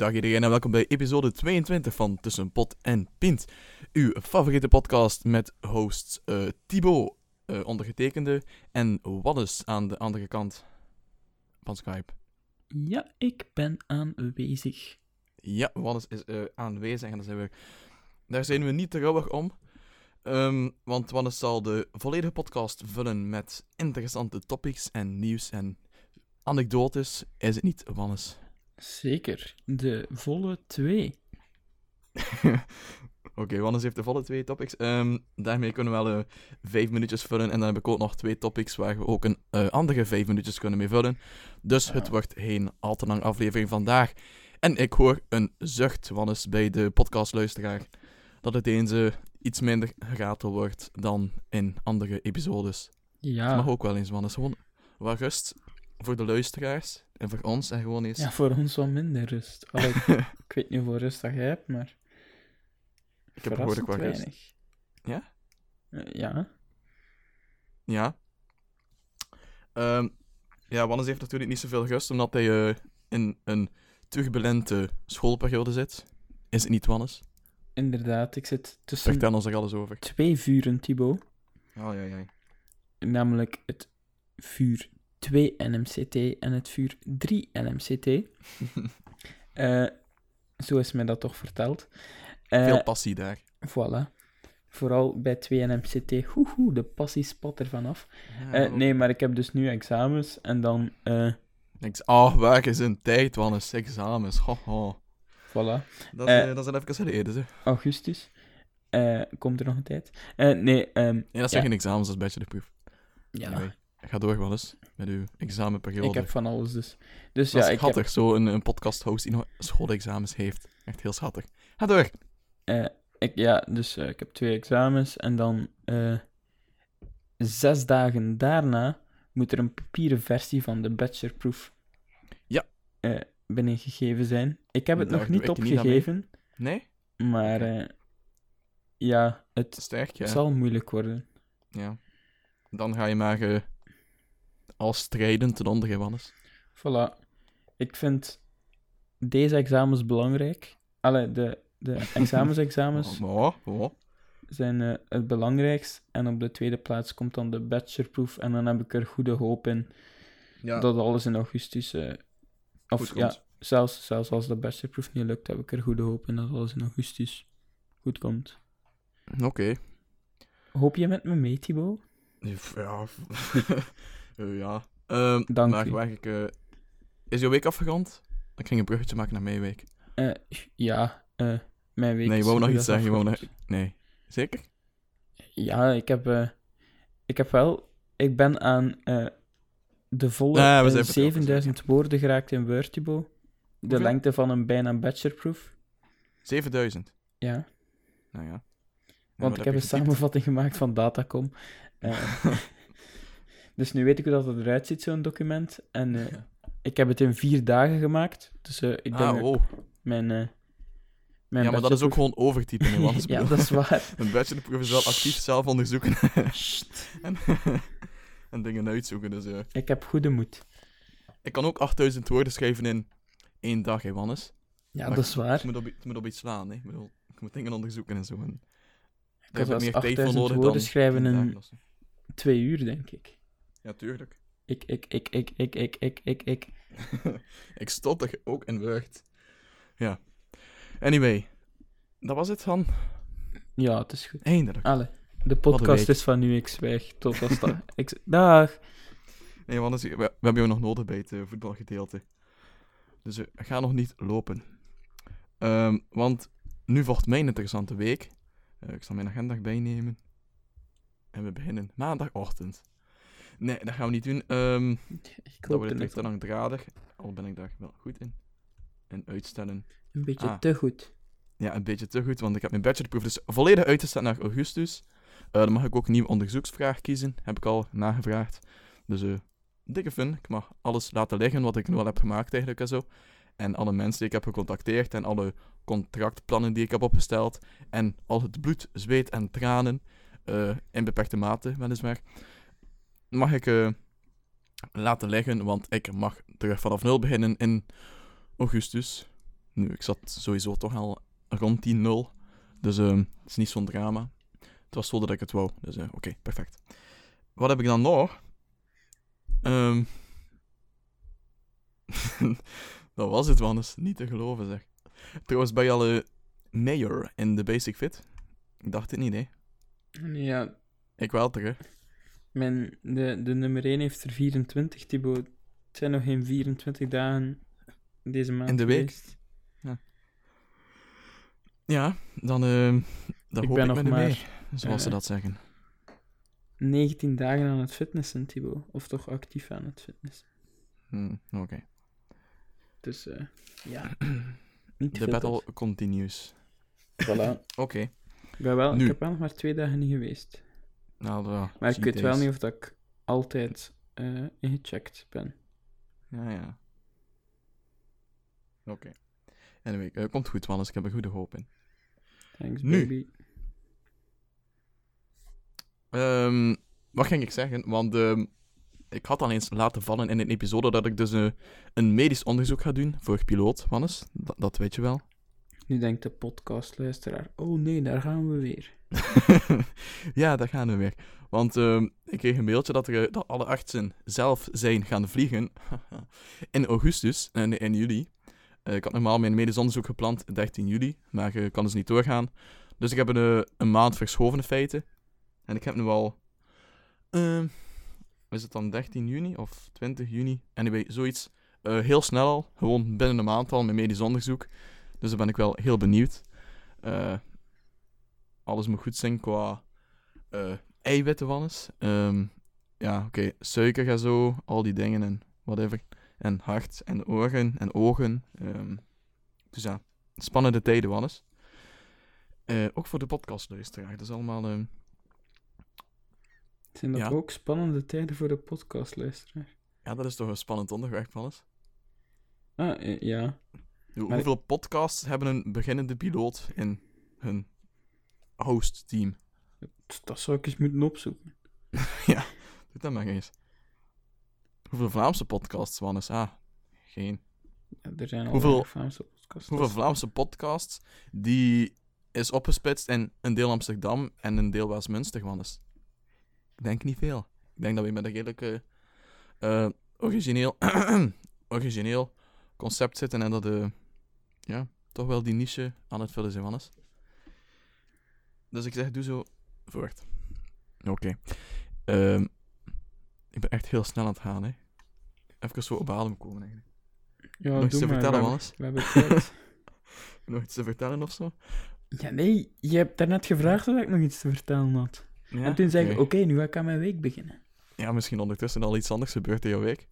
Dag iedereen en welkom bij episode 22 van Tussen Pot en Pint. Uw favoriete podcast met hosts eh Thibaut, eh, ondergetekende, en Wannes aan de andere kant van Skype. Ja, ik ben aanwezig. Ja, Wannes is eh, aanwezig en daar zijn, we, daar zijn we niet te rouwig om. Ehm, want Wannes zal de volledige podcast vullen met interessante topics en nieuws en anekdotes. Is het niet, Wannes? Zeker, de volle twee. Oké, Wannes heeft de volle twee topics. Ehm, daarmee kunnen we wel eh, vijf minuutjes vullen. En dan heb ik ook nog twee topics waar we ook een eh, andere vijf minuutjes kunnen mee vullen. Dus het wordt geen al te lang aflevering vandaag. En ik hoor een zucht, Wannes, bij de podcastluisteraar. Dat het eens eh, iets minder geratel wordt dan in andere episodes. Dat Ja, mag ook wel eens, Wannes. Gewoon wat rust voor de luisteraars en voor ons. En gewoon eens... ja voor ons wat minder rust. Allee, ik, weet niet hoeveel rust dat jij hebt, maar... Ik heb behoorlijk wat rust. weinig. Ja? Ja. Ja. Ehm, ja, Wannes heeft natuurlijk niet zoveel rust, omdat hij eh, in een turbulente schoolperiode zit. Is het niet, Wannes? Inderdaad, ik zit tussen Vertel ons er alles over. twee vuren, Thibaut. Oh, ja, ja. Namelijk het vuur 2 NMCT en het vuur 3 NMCT. Eh, zo is mij dat toch verteld. Eh, Veel passie daar. Voilà. Vooral bij 2 NMCT. Hoehoe, de passie spat er vanaf. Eh, nee, maar ik heb dus nu examens en dan... Niks. Oh, waar is een tijd, Wannes? Examens. Ho, ho. voilà. Dat, is, dat is even geleden, zeg. Augustus. Komt er nog een tijd? Nee, Nee, dat zijn geen examens, dat is bachelorproef. ja, Anyway, ga door, Wannes, met uw examenperiode. ik heb van alles dus. Dus dat ja, is ik heb, schattig, zo een, een podcast-host die nog schoolexamens heeft. Echt heel schattig. Ga door. eh, ik, ja, dus eh, ik heb twee examens en dan eh, zes dagen daarna moet er een papieren versie van de bachelorproef Ja. binnengegeven zijn. Ik heb het Daar nog niet opgegeven, Nee? maar ja, het Sterk, ja. zal moeilijk worden. Ja. Dan ga je maar eh, al strijden ten onder, hè, Wannes. Voilà. Ik vind deze examens belangrijk. Allee, de, de examens-examens Oh, oh, oh. zijn eh, het belangrijkst. En op de tweede plaats komt dan de bachelorproef. En dan heb ik er goede hoop in Ja, dat alles in augustus... eh, of ja, zelfs, zelfs als de bachelorproef niet lukt, heb ik er goede hoop in dat alles in augustus goed komt. oké. Hoop je met me mee, Thibaut? Ja. Eh, ja. Ehm, Dank maar u. waar ik... eh, is jouw week afgerond? Ik ging een bruggetje maken naar mijn week. Eh, ja, eh, mijn week nee, je wou nog iets zeggen. Je wou nog... afgerond. Nee. Zeker? Ja, ik heb, eh, ik heb wel... Ik ben aan eh, de volle Ja, we eh, zijn verteld, 7000 woorden geraakt in Word, Thibaut. De Hoeveel? lengte van een bijna bachelorproof. 7000. Ja, Nou ja. Want ik heb een samenvatting gemaakt van Datacom. Eh, dus nu weet ik hoe dat eruit ziet, zo'n document. En eh, ik heb het in vier dagen gemaakt. Dus eh, ik denk Ah, dat oh. mijn... eh mijn Ja, maar dat is ook gewoon overtypen. ja, dat is waar. Een bachelorproef is wel actief zelf onderzoeken. en, en dingen uitzoeken. Dus Ik heb goede moed. ik kan ook 8000 woorden schrijven in één dag, hè, Wannes. Ja, Maar dat is waar. Het moet op, het moet op iets slaan, hè. Ik bedoel, ik moet dingen onderzoeken en zo. En Ik heb ik meer tijd voor 8000 nodig woorden dan schrijven in twee uur, denk ik. Ja, tuurlijk. Ik, ik, ik, ik, ik, ik, ik, ik, ik. ik stotter ook in Word. Ja. Anyway. Dat was het van. Ja, het is goed. Eindelijk. Allee, de podcast is van nu, ik zwijg. Tot als dat... ik... Dag. Nee, want we, we hebben jou nog nodig bij het eh, voetbalgedeelte. Dus eh, ga nog niet lopen. Ehm, want nu volgt mijn interessante week. Eh, ik zal mijn agenda bijnemen. En we beginnen maandagochtend. Nee, dat gaan we niet doen. Ik dat wordt het echt te langdradig. Al ben ik daar wel goed in. En uitstellen. een beetje Ah. te goed. Ja, een beetje te goed, want ik heb mijn bachelorproef dus volledig uitgesteld naar augustus. Eh, dan mag ik ook een nieuwe onderzoeksvraag kiezen. Heb ik al nagevraagd. Dus eh dikke fun. Ik mag alles laten liggen wat ik nu al heb gemaakt eigenlijk en zo. En alle mensen die ik heb gecontacteerd en alle contractplannen die ik heb opgesteld. En al het bloed, zweet en tranen, eh, in beperkte mate weliswaar, mag ik eh, laten liggen, want ik mag terug vanaf nul beginnen in augustus. Nu, ik zat sowieso toch al rond die nul, dus eh, het is niet zo'n drama. Het was zo dat ik het wou, dus eh, oké, perfect. Wat heb ik dan nog? Ehm dat was het, man. Dat is niet te geloven, zeg. Trouwens, ben je al eh, mayor in de Basic Fit? Ik dacht het niet, hè. Ja, Ik wel terug. Mijn, de, de nummer 1 heeft er 24, Thibaut. Het zijn nog geen 24 dagen deze maand In de week? geweest. Ja, dan, eh dan Ik hoop ben ik nog u mee, maar, zoals ze eh, dat zeggen. 19 dagen aan het fitnessen, Thibaut. Of toch actief aan het fitnessen. Hm, Oké. Dus eh, ja, niet De battle continues. Voilà. Oké. Ik, ben wel, Nu. ik heb wel nog maar twee dagen niet geweest. Nou, Maar ik weet wel niet of dat ik altijd eh, ingecheckt ben. Ja, ja. Oké. Anyway, eh, komt goed, Wannes. Ik heb er goede hoop in. Thanks, Nu. baby. Ehm, wat ging ik zeggen? Want ehm, ik had al eens laten vallen in een episode dat ik dus eh, een medisch onderzoek ga doen voor piloot, Wannes. Dat, dat weet je wel. Nu denkt de podcastluisteraar, oh nee, daar gaan we weer. ja, daar gaan we weer. Want ehm, ik kreeg een mailtje dat, er, eh, dat alle artsen zelf zijn gaan vliegen in augustus en in juli. Eh, ik had normaal mijn medisch onderzoek gepland 13 juli, maar eh, kan dus niet doorgaan. Dus ik heb een, eh, een maand verschoven in feite. En ik heb nu al... ehm, is het dan 13 juni of 20 juni? Anyway, zoiets. eh, heel snel al, gewoon binnen een maand al, mijn medisch onderzoek. Dus daar ben ik wel heel benieuwd. Eh, alles moet goed zijn qua eh, eiwitten van is. Ehm, ja, oké, suiker en zo, al die dingen en whatever. En hart en oren en ogen. ehm. dus ja, spannende tijden, Wannes. Eh ook voor de podcastluisteraar. Dat is allemaal... ehm, Zijn dat Ja. ook spannende tijden voor de podcastluisteraar? ja, dat is toch een spannend onderwerp, Wannes. Ah, ja. Hoe- Hoeveel podcasts hebben een beginnende piloot in hun host-team? Dat zou ik eens moeten opzoeken. Doe dat maar eens. Hoeveel Vlaamse podcasts, Wannes? Ah, geen. Ja, er zijn al Hoeveel- Vlaamse podcasts. Hoeveel Vlaamse podcasts die is opgesplitst in een deel Amsterdam en een deel Westminster, Wannes? Ik denk niet veel. Ik denk dat we met een redelijk eh, origineel, origineel concept zitten en dat eh, ja, toch wel die niche aan het vullen zijn, Wannes. Dus ik zeg, doe zo voort. Oké. Ehm, ik ben echt heel snel aan het gaan, hè. Even zo op adem komen, eigenlijk. Ja, nog iets te maar, vertellen, Wannes? hebben- We hebben tijd. Nog iets te vertellen of zo? ja, nee, je hebt daarnet gevraagd of ik nog iets te vertellen had. Ja? en toen zei ik, Oké. oké, nu ga ik aan mijn week beginnen. Ja, misschien ondertussen al iets anders gebeurt in jouw week.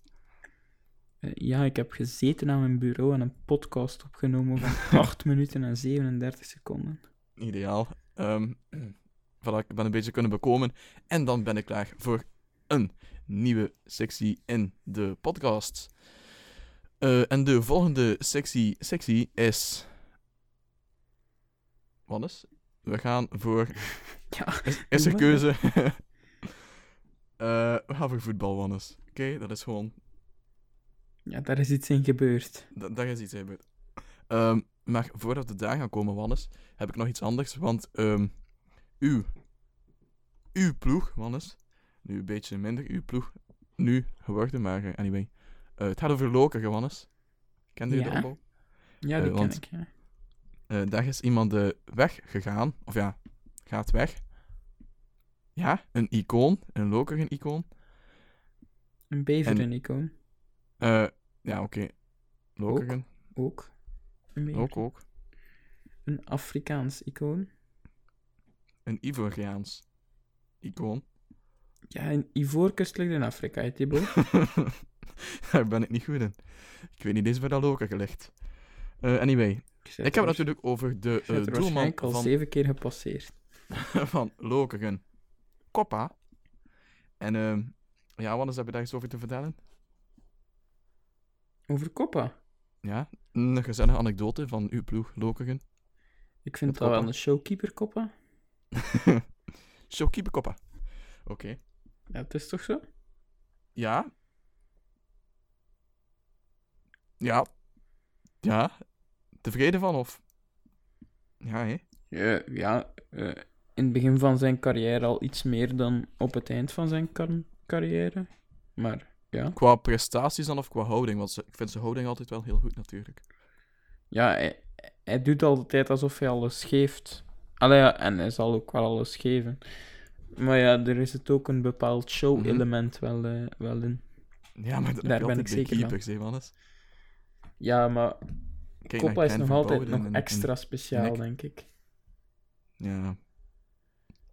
Eh, ja, ik heb gezeten aan mijn bureau en een podcast opgenomen van 8 minuten en 37 seconden. Ideaal. Ehm voilà, ik ben een beetje kunnen bekomen. En dan ben ik klaar voor een nieuwe sectie in de podcast. Eh, en de volgende sectie, sectie is... Wat is? We gaan voor... Ja, Is, is er keuze? Eh, we gaan voor voetbal, Wannes. Oké, dat is gewoon ja, daar is iets in gebeurd. Da daar is iets in gebeurd. Ehm, maar voordat we daar gaan komen, Wannes, heb ik nog iets anders. Want ehm uw, uw ploeg, Wannes, nu een beetje minder uw ploeg, nu geworden, maar eh, anyway. Eh, het gaat over Lokeren, Wannes. Kende Ja. dat al? Ja, Eh, die ken want- ik, ja. Eh, daar is iemand weggegaan, of ja, gaat weg. Ja, een icoon, een Lokeren-icoon. Een beveren-icoon. Eh, ja, oké. Lokeren, Ook. Een ook, ook. Een Afrikaans icoon. Een Ivoriaans icoon. Ja, in Ivoorkust ligt in Afrika, hè, Thibaut. Daar ben ik niet goed in. Ik weet niet eens waar dat loken gelegd. Eh, anyway, ik heb het natuurlijk over de er doelman al van, zeven keer gepasseerd. van Lokeren. Koppa. En ehm ja, wat is daar iets over te vertellen? Over Koppa. Ja, een gezellige anekdote van uw ploeg Lokeren. Ik vind Met dat wel een showkeeper, Koppa. Showkeeper Koppa. Oké. Ja, het is toch zo? Ja. Ja. Ja. Tevreden van of? Ja, hè? Ja, ja eh, in het begin van zijn carrière al iets meer dan op het eind van zijn carrière. Maar ja, Qua prestaties dan of qua houding? Want ze- ik vind zijn houding altijd wel heel goed natuurlijk. ja hij, hij doet altijd alsof hij alles geeft. Allee, ja, en hij zal ook wel alles geven. Maar ja, er is het ook een bepaald show-element wel, eh, wel in. Ja, maar dat Daar ben ik zeker van. keepers, Wannes? Ja, maar Kijk Koppa is nog van altijd nog en- extra speciaal, Nick. denk ik. Ja.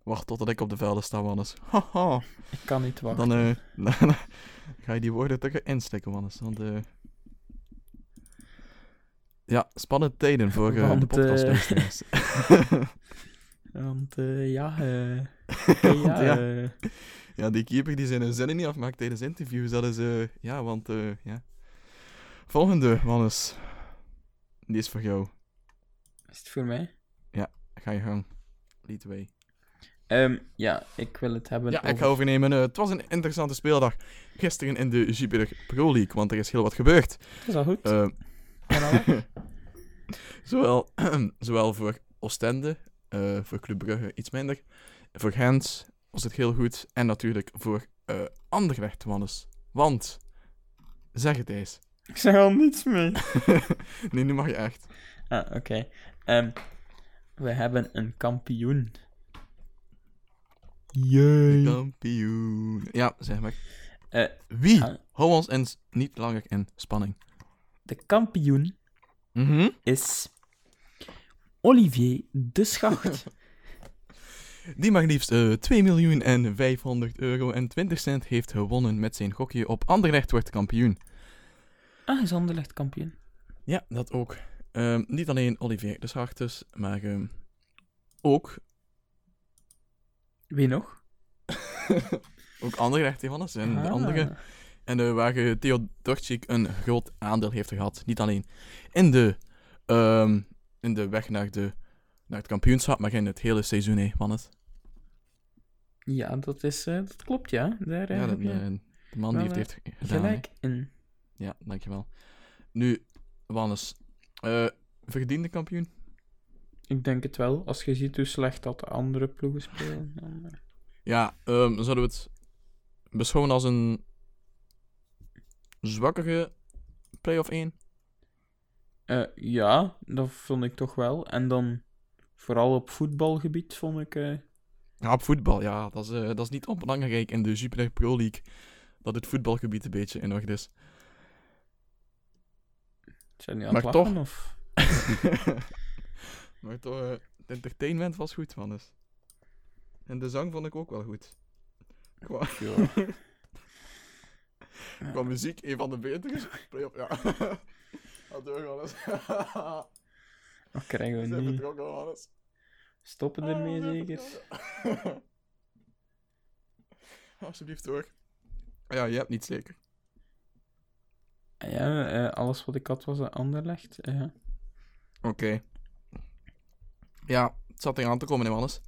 Wacht totdat ik op de velden sta, Wannes. Haha. Ik kan niet wachten. Dan, eh, dan ga je die woorden toch insteken, Wannes. Want, eh Ja, spannende tijden voor de Want, eh, podcastluisteraars. Want ja, ja, Want, ja. eh, Ja, die keeper die zijn zinnen niet afmaakt tijdens interviews, dat is, ja, want, ja. Volgende, Wannes. Die is voor jou. is het voor mij? Ga je gang. Lead way. Ehm, ja, ik wil het hebben Ja, over... ik ga overnemen. Eh, het was een interessante speeldag gisteren in de Jupiler Pro League, want er is heel wat gebeurd. Is al goed? Eh, al? zowel, zowel voor Oostende, eh, voor Club Brugge iets minder. Voor Gent was het heel goed. En natuurlijk voor eh Anderlecht, Wannes. Want, zeg het eens. ik zeg al niets mee. nee, nu mag je echt. Ah, oké. Ehm, we hebben een kampioen. De kampioen. Ja, zeg maar. Eh, Wie? ah, Hou ons eens niet langer in spanning. de kampioen Mhm. is... Olivier de Schacht. Die maar liefst eh 2 miljoen en 500 euro en 20 cent heeft gewonnen met zijn gokje op Anderlecht wordt kampioen. ah, is Anderlecht kampioen. Ja, dat ook. Ehm, niet alleen Olivier de Schacht dus, maar ehm, ook, Wie nog? ook Anderlecht, Johannes. En de Ah. andere. En eh, waar Theo Dortschik een groot aandeel heeft gehad. Niet alleen in de, ehm, in de weg naar, de, naar het kampioenschap, maar in het hele seizoen, hè, Wannes. Ja, dat, is, eh, dat klopt, ja. Daar Ja, dat, eh, de man die wel, heeft, gedaan. gelijk in. Ja, dankjewel. Nu, Wannes. eh verdiende kampioen? Ik denk het wel, als je ziet hoe slecht dat de andere ploegen spelen. dan. Ja, ehm, zouden we het beschouwen als een zwakkere play-off 1? Eh, ja, dat vond ik toch wel. En dan, vooral op voetbalgebied, vond ik... eh, Ja, op voetbal, ja. Dat is, eh, dat is niet onbelangrijk in de Jupiler Pro League. Dat het voetbalgebied een beetje in orde is. zijn die aan Maar het toch- lachen, of... maar toch, eh, het entertainment was goed, Wannes. En de zang vond ik ook wel goed. Qua, qua muziek, een van de betere ja. Dat doen we, Wannes. Wat krijgen We nu? betrokken, Wannes. Stoppen Ah, ermee, zeker? Alsjeblieft hoor. Ja, je hebt niet zeker. Ja, eh, alles wat ik had was een Anderlecht. eh, ja. Oké. Ja, het zat eraan te komen, hè, Wannes.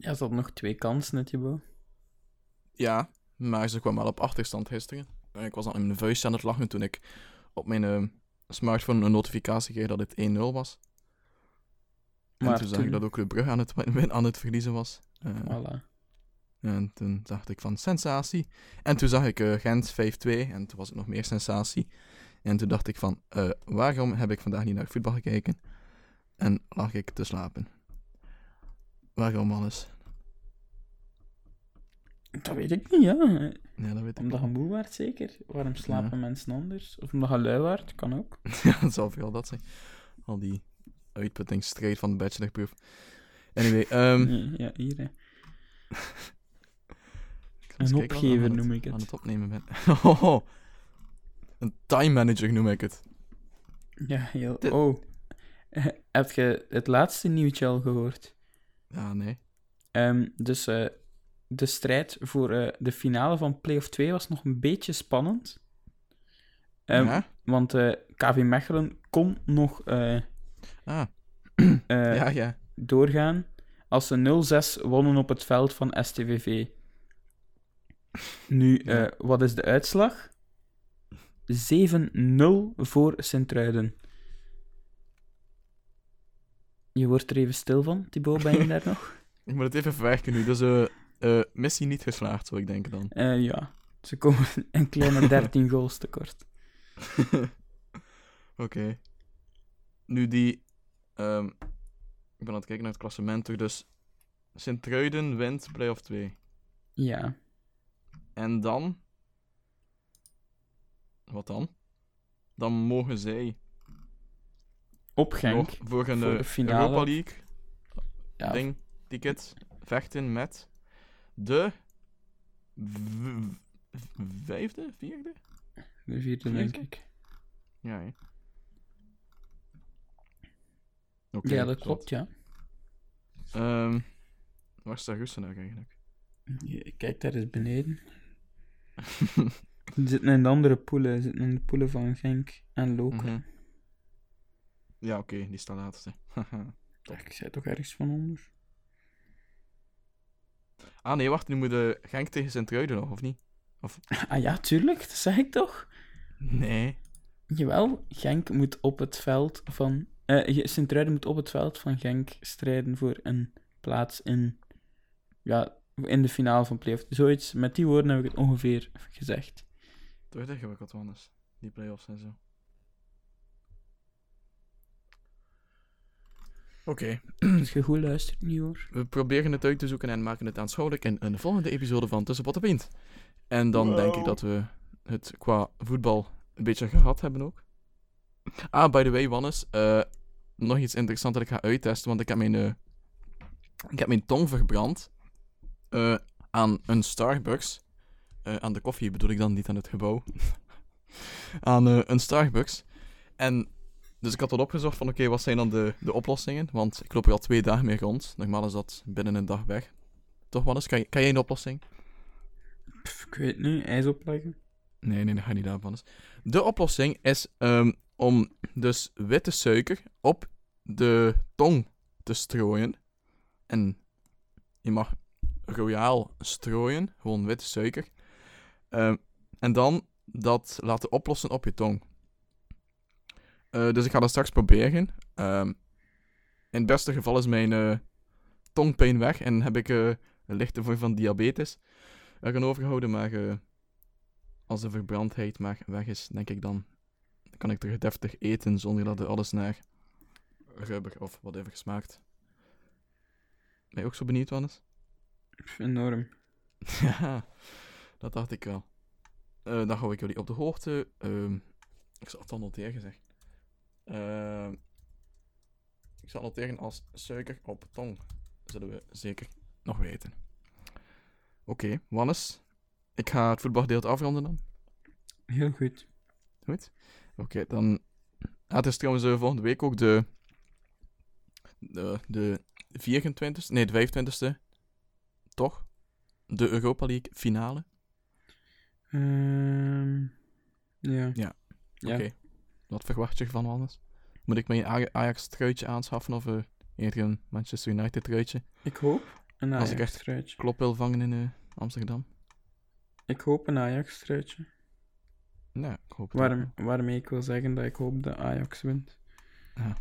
Ja, ze had nog twee kansen, net Thibaut. Ja, maar ze kwam wel op achterstand gisteren. En Ik was al in mijn vuist aan het lachen toen ik op mijn eh, smartphone een notificatie kreeg dat het 1-0 was. En Maar toen zag ik dat ook Club Brugge aan het, aan het verliezen was. Eh, Voilà. En toen dacht ik van sensatie. En toen zag ik eh, Gent 5-2 en toen was het nog meer sensatie. En toen dacht ik van, eh, waarom heb ik vandaag niet naar voetbal gekeken? En lag ik te slapen. Waarom alles? Dat weet ik niet, ja. Ja, dat weet ik Omdat je moe werd, zeker. Waarom slapen mensen anders? Of omdat je lui werd, kan ook. Ja, dat zal vooral dat zijn. Al die uitputtingsstrijd van de bachelorproef. Anyway, ehm, Nee, ja, hier, hè. Een kijken wat ik opgever aan het- noem ik Aan het. het opnemen ben. Oh, een time manager noem ik het. Ja, heel... Dit- Oh. Heb je het laatste nieuwtje al gehoord? Ja, nee. Ehm, dus eh, de strijd voor eh, de finale van Play-off 2 was nog een beetje spannend. Ehm, ja? Want eh, KV Mechelen kon nog Ah, ja, ja. doorgaan als ze 0-6 wonnen op het veld van STVV. Nu, wat is de uitslag? 7-0 voor Sint-Truiden. Je wordt er even stil van, Thibaut, ben je daar nog? Ik moet het even verwerken nu. Dus eh eh, missie niet geslaagd, zou ik denken dan. Eh, ja, ze komen een kleine 13 goals tekort. Oké. Nu die... ehm, ik ben aan het kijken naar het klassement toch. Dus Sint-Truiden wint play-off 2. Ja, En dan... Wat dan? Dan mogen zij op Genk. nog voor een voor de eh, finale. Europa League Ja, ding, ticket vechten met de vijfde, vierde? de vierde, Vierde? denk ik. Ja. Oké, ja, dat klopt, ja. Ehm, waar staat Russenaar eigenlijk? Je- Kijk daar eens beneden. Ze zitten in de andere poelen. Ze zitten in de poelen van Genk en Lokeren. Mhm. Ja, oké, die staat laatste. Ik zei toch ergens van onder? ah nee, wacht, nu moet de Genk tegen Sint-Truiden nog, of niet? Ah ja, tuurlijk, dat zeg ik toch? Nee. Jawel, Genk moet op het veld van... eh Sint-Truiden moet op het veld van Genk strijden voor een plaats in... Ja, in de finale van play-off. Zoiets, met die woorden heb ik het ongeveer gezegd. Toch echt ingewikkeld, anders. Die play-offs en zo. Oké. Als je goed luistert, niet hoor. We proberen het uit te zoeken en maken het aanschouwelijk in een volgende episode van Tussen Pot en Pint. En dan denk ik dat we het qua voetbal een beetje gehad hebben ook. Ah, by the way, Wannes. eh, nog iets interessants dat ik ga uittesten, want ik heb mijn, eh, ik heb mijn tong verbrand eh, aan een Starbucks. Eh, aan de koffie bedoel ik dan, niet aan het gebouw. aan eh, een Starbucks. En dus ik had wat opgezocht van, oké, wat zijn dan de, de oplossingen? Want ik loop er al twee dagen mee rond. Normaal is dat binnen een dag weg. Toch, Wannes? Kan, kan jij een oplossing? Pff, ik weet niet, ijs opleggen. Nee, nee, dat ga niet Wannes. De oplossing is ehm, om dus witte suiker op de tong te strooien. En je mag royaal strooien, gewoon witte suiker. Ehm, en dan dat laten oplossen op je tong. Eh, dus ik ga dat straks proberen. Ehm, in het beste geval is mijn eh, tongpijn weg en heb ik eh, een lichte vorm van diabetes er gaan overgehouden. Maar als de verbrandheid maar weg is, denk ik dan kan ik terug deftig eten zonder dat er alles naar rubber of whatever smaakt. Ben je ook zo benieuwd, Wannes? Enorm. ja, dat dacht ik wel. Dan hou ik jullie op de hoogte. Ehm, ik zal het al noteren gezegd. Ehm, ik zal noteren als suiker op tong. Zullen we zeker nog weten. Oké, Wannes. Ik ga het voetbalgedeelte afronden dan. Heel goed. Goed. Oké, dan. Ah, het is trouwens eh, volgende week ook de. De, de 24ste. Nee, de 25ste. Toch? De Europa League finale. Ehm ja. Ja. Ja. Oké. Wat verwacht je ervan anders? Moet ik mijn Ajax-truitje aanschaffen of eh, eerder een Manchester United-truitje? Ik hoop een Als ik echt- Ajax-truitje. Klop wil vangen in eh, Amsterdam? Ik hoop een Ajax-truitje. Nou, ik hoop het Waarom, waarmee ik wil zeggen dat ik hoop dat Ajax wint. wel.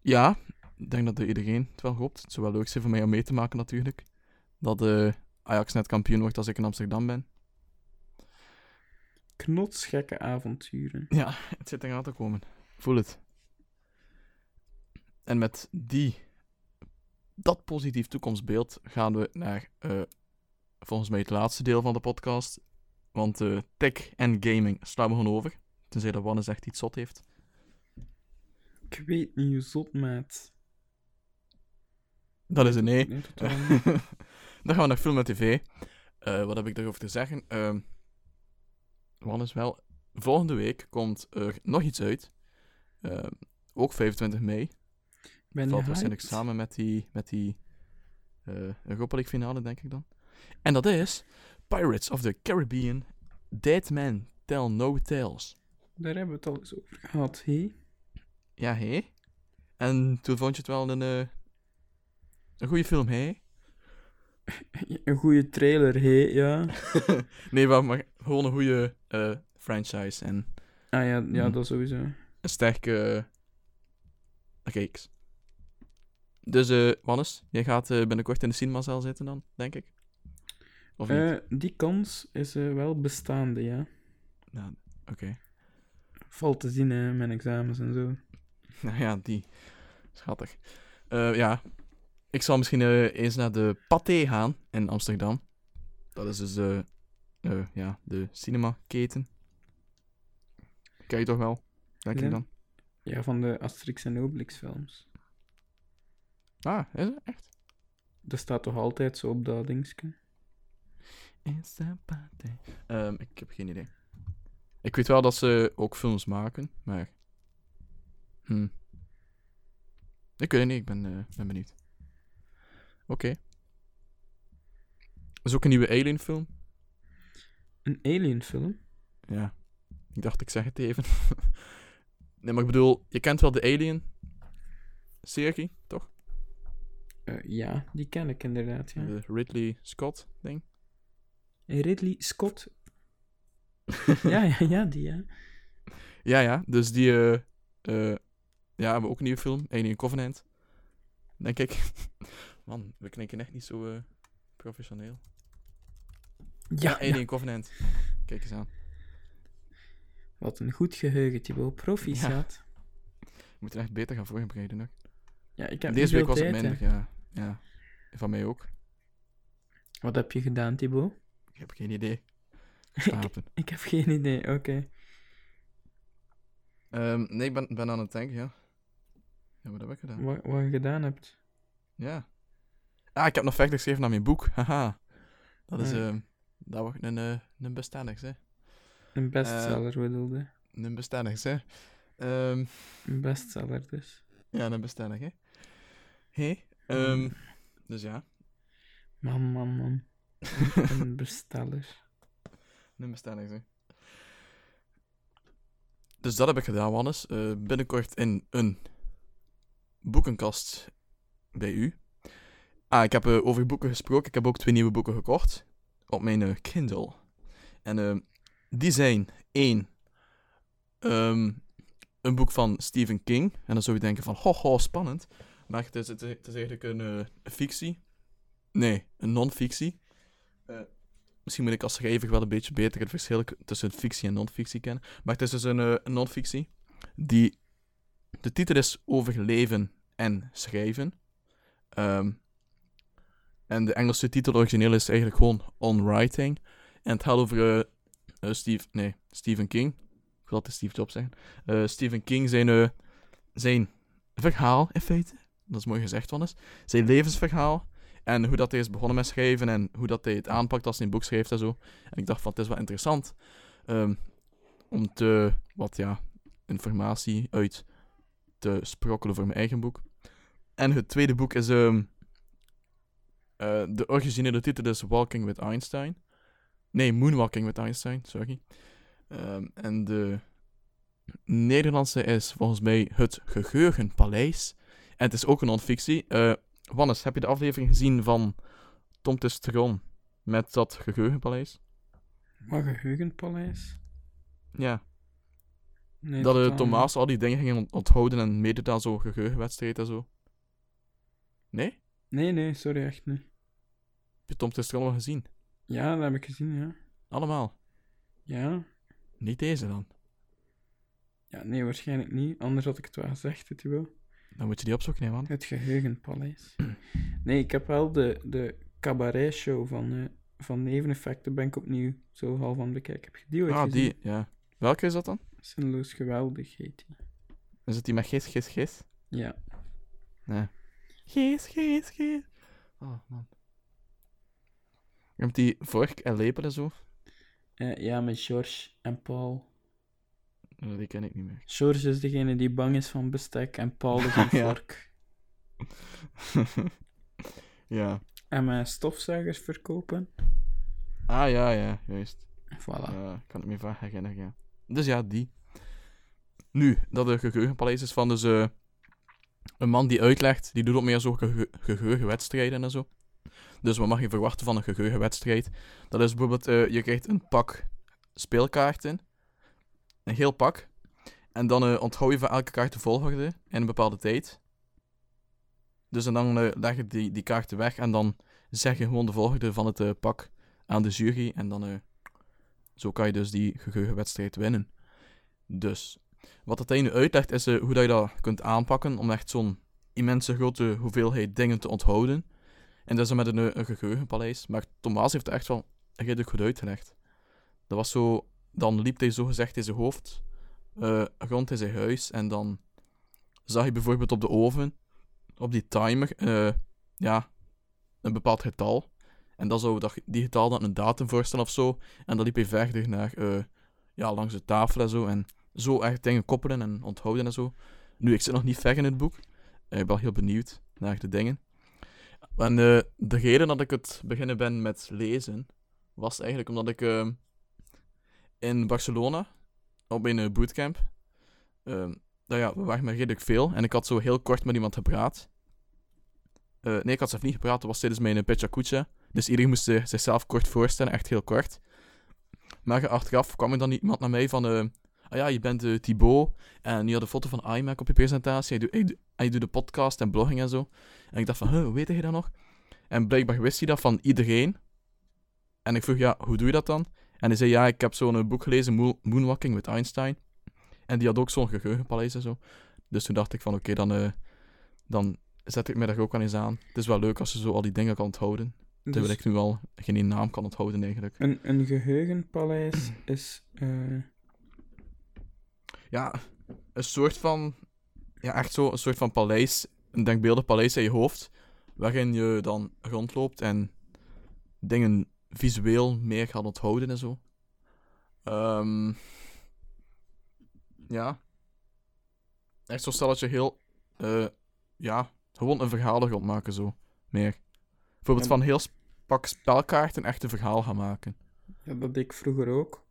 Ja, ik denk dat iedereen het wel hoopt. Het zou wel leuk zijn voor mij om mee te maken natuurlijk. Dat eh, Ajax net kampioen wordt als ik in Amsterdam ben. Knotsgekke avonturen. Ja, het zit eraan te komen. Voel het. En met die, dat positief toekomstbeeld gaan we naar eh, volgens mij het laatste deel van de podcast. Want eh, tech en gaming slaan we gewoon over. Tenzij dat Wannes echt iets zot heeft. Ik weet niet hoe zot, maat. Dat is een nee. Dan gaan we naar film en tv. Eh, wat heb ik daarover te zeggen? Ehm wat is wel... Volgende week komt er nog iets uit. Ehm, ook 25 mei. Ben Valt waarschijnlijk samen met die, met die eh Europa League finale, denk ik dan. En dat is Pirates of the Caribbean Dead Men Tell No Tales. Daar hebben we het al eens over gehad, hé? Ja, hé. En toen vond je het wel een, eh, een goede film, hé? Een goede trailer, hé, ja. nee, maar, maar gewoon een goede eh, franchise en Ah ja, ja Mhm. dat sowieso. een sterke uh, reeks. Dus, eh Wannes, jij gaat eh, binnenkort in de cinemazaal zitten dan, denk ik? Of niet? Eh, die kans is eh, wel bestaande, ja. Nou, oké. Valt te zien, hè, mijn examens en zo. Nou ja, die. Schattig. Eh, ja, ik zal misschien eh, eens naar de Pathé gaan in Amsterdam. Dat is dus de, eh, ja, de cinemaketen. Ken je toch wel? Denk Ja. ik dan. Ja, van de Asterix en Obelix films. Ah, is het echt? Dat staat toch altijd zo op dat dingetje? Is de Pathé. Ehm, ik heb geen idee. Ik weet wel dat ze ook films maken, maar... Hm. Ik weet het niet, ik ben, eh, ben benieuwd. Oké. Is ook een nieuwe Alien film. Een Alien film? Ja. Ik dacht, ik zeg het even. nee, maar ik bedoel, je kent wel de Alien-serie, toch? Eh, ja, die ken ik inderdaad, ja. De Ridley Scott-ding. Ridley Scott. ja, ja, ja, die, ja. Ja, ja. Dus die, eh eh, ja, hebben ook een nieuwe film. Alien Covenant. Denk ik. Man, we klinken echt niet zo eh, professioneel. Ja, Alien ja. Covenant. Kijk eens aan. Wat een goed geheugen, Thibaut. Proficiat. We moeten echt beter gaan voorbereiden nog. Ja, ik heb Deze week was het minder, ja. ja. Van mij ook. Wat heb je gedaan, Thibaut? Ik heb geen idee. Slapen. Ik heb geen idee, oké. Ehm, nee, ik ben, ben aan het denken, ja. Ja, wat heb ik gedaan? Wat, wat je gedaan hebt. Ja. Ah, ik heb nog verder geschreven naar mijn boek. Haha. Dat is, ehm dat wordt een, eh een bestendigs, hè. Een bestseller Eh. bedoelde. Een bestendigs, hè. Ehm, Een bestseller dus. ja, een bestendig, hè. Hé. ehm, dus ja, Man, man, man. een besteller. een bestendigs, hè. Dus dat heb ik gedaan, Wannes. Eh, binnenkort in een boekenkast bij u. Ah, ik heb eh, over boeken gesproken. Ik heb ook twee nieuwe boeken gekocht. Op mijn eh, Kindle. En eh, die zijn één. ehm, een boek van Stephen King. En dan zou je denken van, ho, ho, spannend. Maar het is, het is, eigenlijk een eh, fictie. Nee, een non-fictie. Misschien moet ik als schrijver wel een beetje beter het verschil tussen fictie en non-fictie kennen. Maar het is dus een, non-fictie. Die... De titel is Over leven en schrijven. Ehm, en de Engelse titel origineel is eigenlijk gewoon On Writing. En het gaat over eh, eh, Steve, nee, Stephen King. Ik wil altijd Steve Jobs zeggen. Eh, Stephen King zijn, zijn verhaal, in feite. Dat is mooi gezegd, Wannes. Zijn levensverhaal. En hoe dat hij is begonnen met schrijven. En hoe dat hij het aanpakt als hij een boek schrijft en zo. En ik dacht van, het is wel interessant. ehm, om te, wat ja, informatie uit te sprokkelen voor mijn eigen boek. En het tweede boek is... ehm, eh, de originele titel is Walking with Einstein. Nee, Moonwalking with Einstein, sorry. Ehm, en de Nederlandse is volgens mij Het Geheugenpaleis. En het is ook een non-fictie. Eh, Wannes, heb je de aflevering gezien van Tom Testron met dat Geheugenpaleis? Wat geheugenpaleis? Ja, Nee, dat de totaal Thomas al die dingen ging ont- onthouden en meedoet aan zo'n geheugenwedstrijd en zo. Nee? Nee, nee, sorry, echt niet. Je Tom Testron al gezien? Ja, dat heb ik gezien, ja. Allemaal. Ja. Niet deze dan. Ja, nee, waarschijnlijk niet. Anders had ik het wel gezegd, het wel. Dan moet je die opzoeken, hè, man. Het geheugenpaleis. Nee, ik heb wel de, de cabaret-show van, eh van Neveneffecten ben ik opnieuw zo half aan het bekijken. Heb je die ooit Ah, gezien? die, ja. Welke is dat dan? Zinloos geweldig heet die. Is het die met gis, gis, gis? Ja. Nee. Gis, gis, gis. Oh, man. Je hebt die vork en lepel en zo. Eh, ja, met George en Paul. Eh, die ken ik niet meer. George is degene die bang is van bestek en Paul is een Ja. vork. ja. En met stofzuigers verkopen. Ah, ja, ja, juist. Voilà. Ja, ik kan het me vaak herinneren, ja. Dus ja, die. Nu, dat de geheugenpaleis is van dus eh, een man die uitlegt, die doet ook meer zo geheugenwedstrijden en zo. Dus wat mag je verwachten van een geheugenwedstrijd? Dat is bijvoorbeeld, eh, je krijgt een pak speelkaarten, een heel pak, en dan eh, onthoud je van elke kaart de volgorde in een bepaalde tijd. Dus en dan eh, leg je die, die kaarten weg en dan zeg je gewoon de volgorde van het pak aan de jury en dan... zo kan je dus die geheugenwedstrijd winnen. Dus, wat het nu uitlegt is hoe dat je dat kunt aanpakken om echt zo'n immense grote hoeveelheid dingen te onthouden. En dat is met een, eh, een geheugenpaleis. Maar Thomas heeft echt wel redelijk goed uitgelegd. Dat was zo, dan liep hij zo gezegd in zijn hoofd eh, rond in zijn huis en dan zag hij bijvoorbeeld op de oven, op die timer, eh, ja, een bepaald getal. En dan zou dat, die getal dan een datum voorstellen of zo. En dan liep hij verder naar, ja, langs de tafel en zo. En zo echt dingen koppelen en onthouden en zo. Nu, ik zit nog niet ver in het boek. Ik ben heel benieuwd naar de dingen. En eh, de reden dat ik het beginnen ben met lezen, was eigenlijk omdat ik eh, in Barcelona, op een eh, bootcamp, eh, nou ja, we waren redelijk veel. En ik had zo heel kort met iemand gepraat. Eh, nee, ik had zelf niet gepraat, dat was tijdens mijn uh, Pechacucha. Dus iedereen moest zichzelf kort voorstellen, echt heel kort. Maar achteraf kwam er dan iemand naar mij van... ah ja, je bent eh, Thibaut en je had een foto van iMac op je presentatie. En je, doet, en je doet- de podcast en blogging en zo. En ik dacht van, huh, hoe weet je dat nog? En blijkbaar wist hij dat van iedereen. En ik vroeg, ja, hoe doe je dat dan? En hij zei, ja, ik heb zo'n eh, boek gelezen, Moon- Moonwalking with Einstein. En die had ook zo'n geheugenpaleis en zo. Dus toen dacht ik van, oké, dan, eh, dan zet ik me daar ook aan eens aan. Het is wel leuk als je zo al die dingen kan onthouden. Terwijl Dus ik nu al geen naam kan onthouden eigenlijk. een, een geheugenpaleis is... eh, Ja, een soort van... Ja, echt zo een soort van paleis. Een denkbeeldig paleis in je hoofd. Waarin je dan rondloopt en dingen visueel meer gaat onthouden en zo. Ehm, ja. Echt zo stel dat je heel... eh, ja, gewoon een verhaal er rond maken zo. Meer. Bijvoorbeeld Ja. van heel pak spelkaarten echt een verhaal gaan maken. ja, dat deed ik vroeger ook.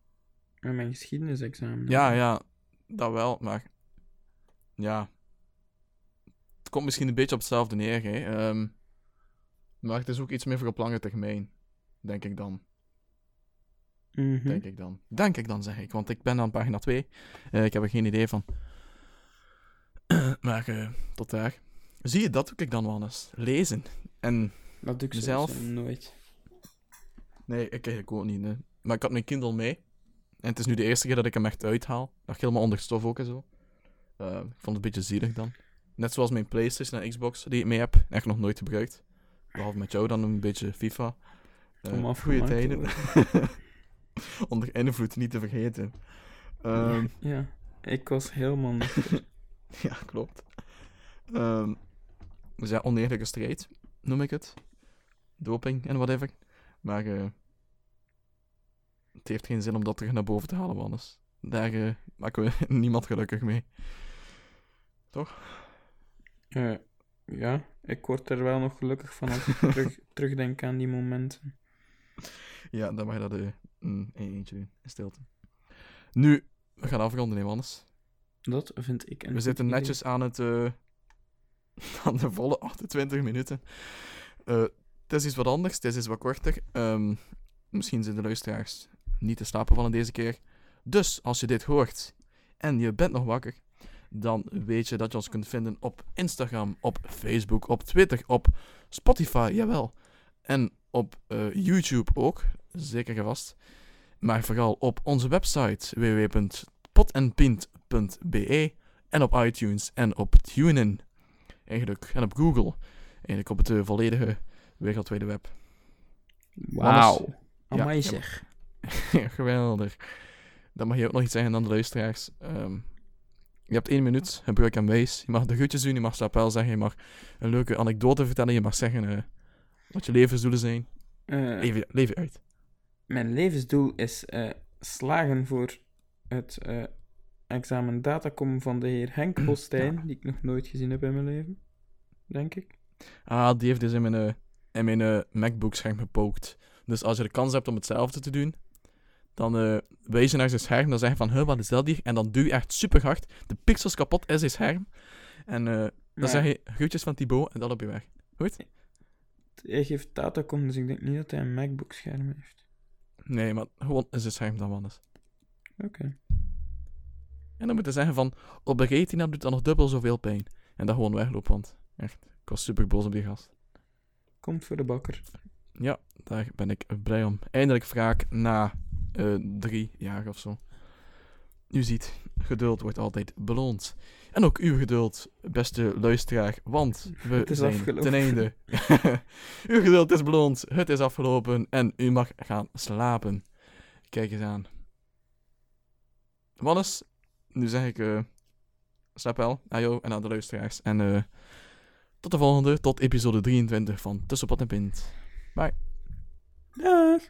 Met mijn geschiedenisexamen. Ja, ja, dat wel, maar ja. Het komt misschien een beetje op hetzelfde neer, hè. Ehm, maar het is ook iets meer voor op lange termijn, denk ik dan. Mhm. Denk ik dan. Denk ik dan, zeg ik, want ik ben aan pagina 2. Eh, ik heb er geen idee van. maar eh, tot daar. Zie je, dat doe ik dan wel eens. Lezen. En Dat doe ik sowieso nooit. Nee, ik eigenlijk ook niet. Nee. Maar ik had mijn Kindle mee. En het is nu de eerste keer dat ik hem echt uithaal. Nog helemaal onder stof ook en zo. Eh, ik vond het een beetje zielig dan. Net zoals mijn PlayStation en Xbox die ik mee heb. Echt nog nooit gebruikt. Behalve met jou dan een beetje FIFA. Goeie afgemaakt te tijden. onder invloed, niet te vergeten. Ehm, Ja, ik was helemaal nuchter. ja, klopt. Ehm dus ja, oneerlijke strijd, noem ik het. Doping en whatever. Maar eh, het heeft geen zin om dat terug naar boven te halen, Wannes. Daar eh, maken we niemand gelukkig mee. Eh, ja, ik word er wel nog gelukkig van als ik terug, terugdenk aan die momenten. Ja, dan mag je dat eh, mm, in eentje doen, in stilte. Nu, we gaan afronden, hè, Wannes. Dat vind ik een We zitten idee. netjes aan het... eh, aan de volle 28 minuten. Eh, het is iets wat anders, het is iets wat korter. Ehm, misschien zijn de luisteraars niet te slapen vallen deze keer. Dus, als je dit hoort en je bent nog wakker, dan weet je dat je ons kunt vinden op Instagram, op Facebook, op Twitter, op Spotify, jawel. En op eh, YouTube ook, zeker en vast. Maar vooral op onze website www.potenpint.be en op iTunes en op TuneIn. Eigenlijk. En op Google. Eigenlijk op het volledige wereldwijde web. Wauw. Ja, zeg. Ja, Geweldig. Dan mag je ook nog iets zeggen aan de luisteraars. Ehm, je hebt één minuut, gebruik hem wijs. Je mag de groetjes doen, je mag slapel zeggen, je mag een leuke anekdote vertellen, je mag zeggen eh, wat je levensdoelen zijn. Eh, Leef, je- leef je uit. Mijn levensdoel is eh, slagen voor het eh, examen datacom van de heer Henk Postijn, die ik nog nooit gezien heb in mijn leven. Denk ik. Ah, die heeft dus in mijn, eh, in mijn eh, MacBook-scherm gepookt. Dus als je de kans hebt om hetzelfde te doen, dan eh wijs je naar zijn scherm, dan zeg je van, huh, wat is dat hier? En dan duw je echt super hard. De pixels kapot is zijn scherm. En eh, dan zeg je, groetjes van Thibaut, en dan op je weg. Goed? Hij geeft datacom, dus ik denk niet dat hij een MacBook-scherm heeft. Nee, maar gewoon is zijn scherm dan wel eens. Oké. En dan moet je zeggen van, op de retina doet dat nog dubbel zoveel pijn. En dan gewoon weglopen, want echt, ik was super boos op die gast. Komt voor de bakker. Ja, daar ben ik blij om. Eindelijk wraak na eh, drie jaar of zo. U ziet, geduld wordt altijd beloond. En ook uw geduld, beste luisteraar, want we zijn afgelopen. ten einde. uw geduld is beloond, het is afgelopen en u mag gaan slapen. Kijk eens aan. Wannes, nu zeg ik, eh slaap wel, aan jou en aan de luisteraars. En eh, tot de volgende, tot episode 23 van Tussenpot en Pint. Dag!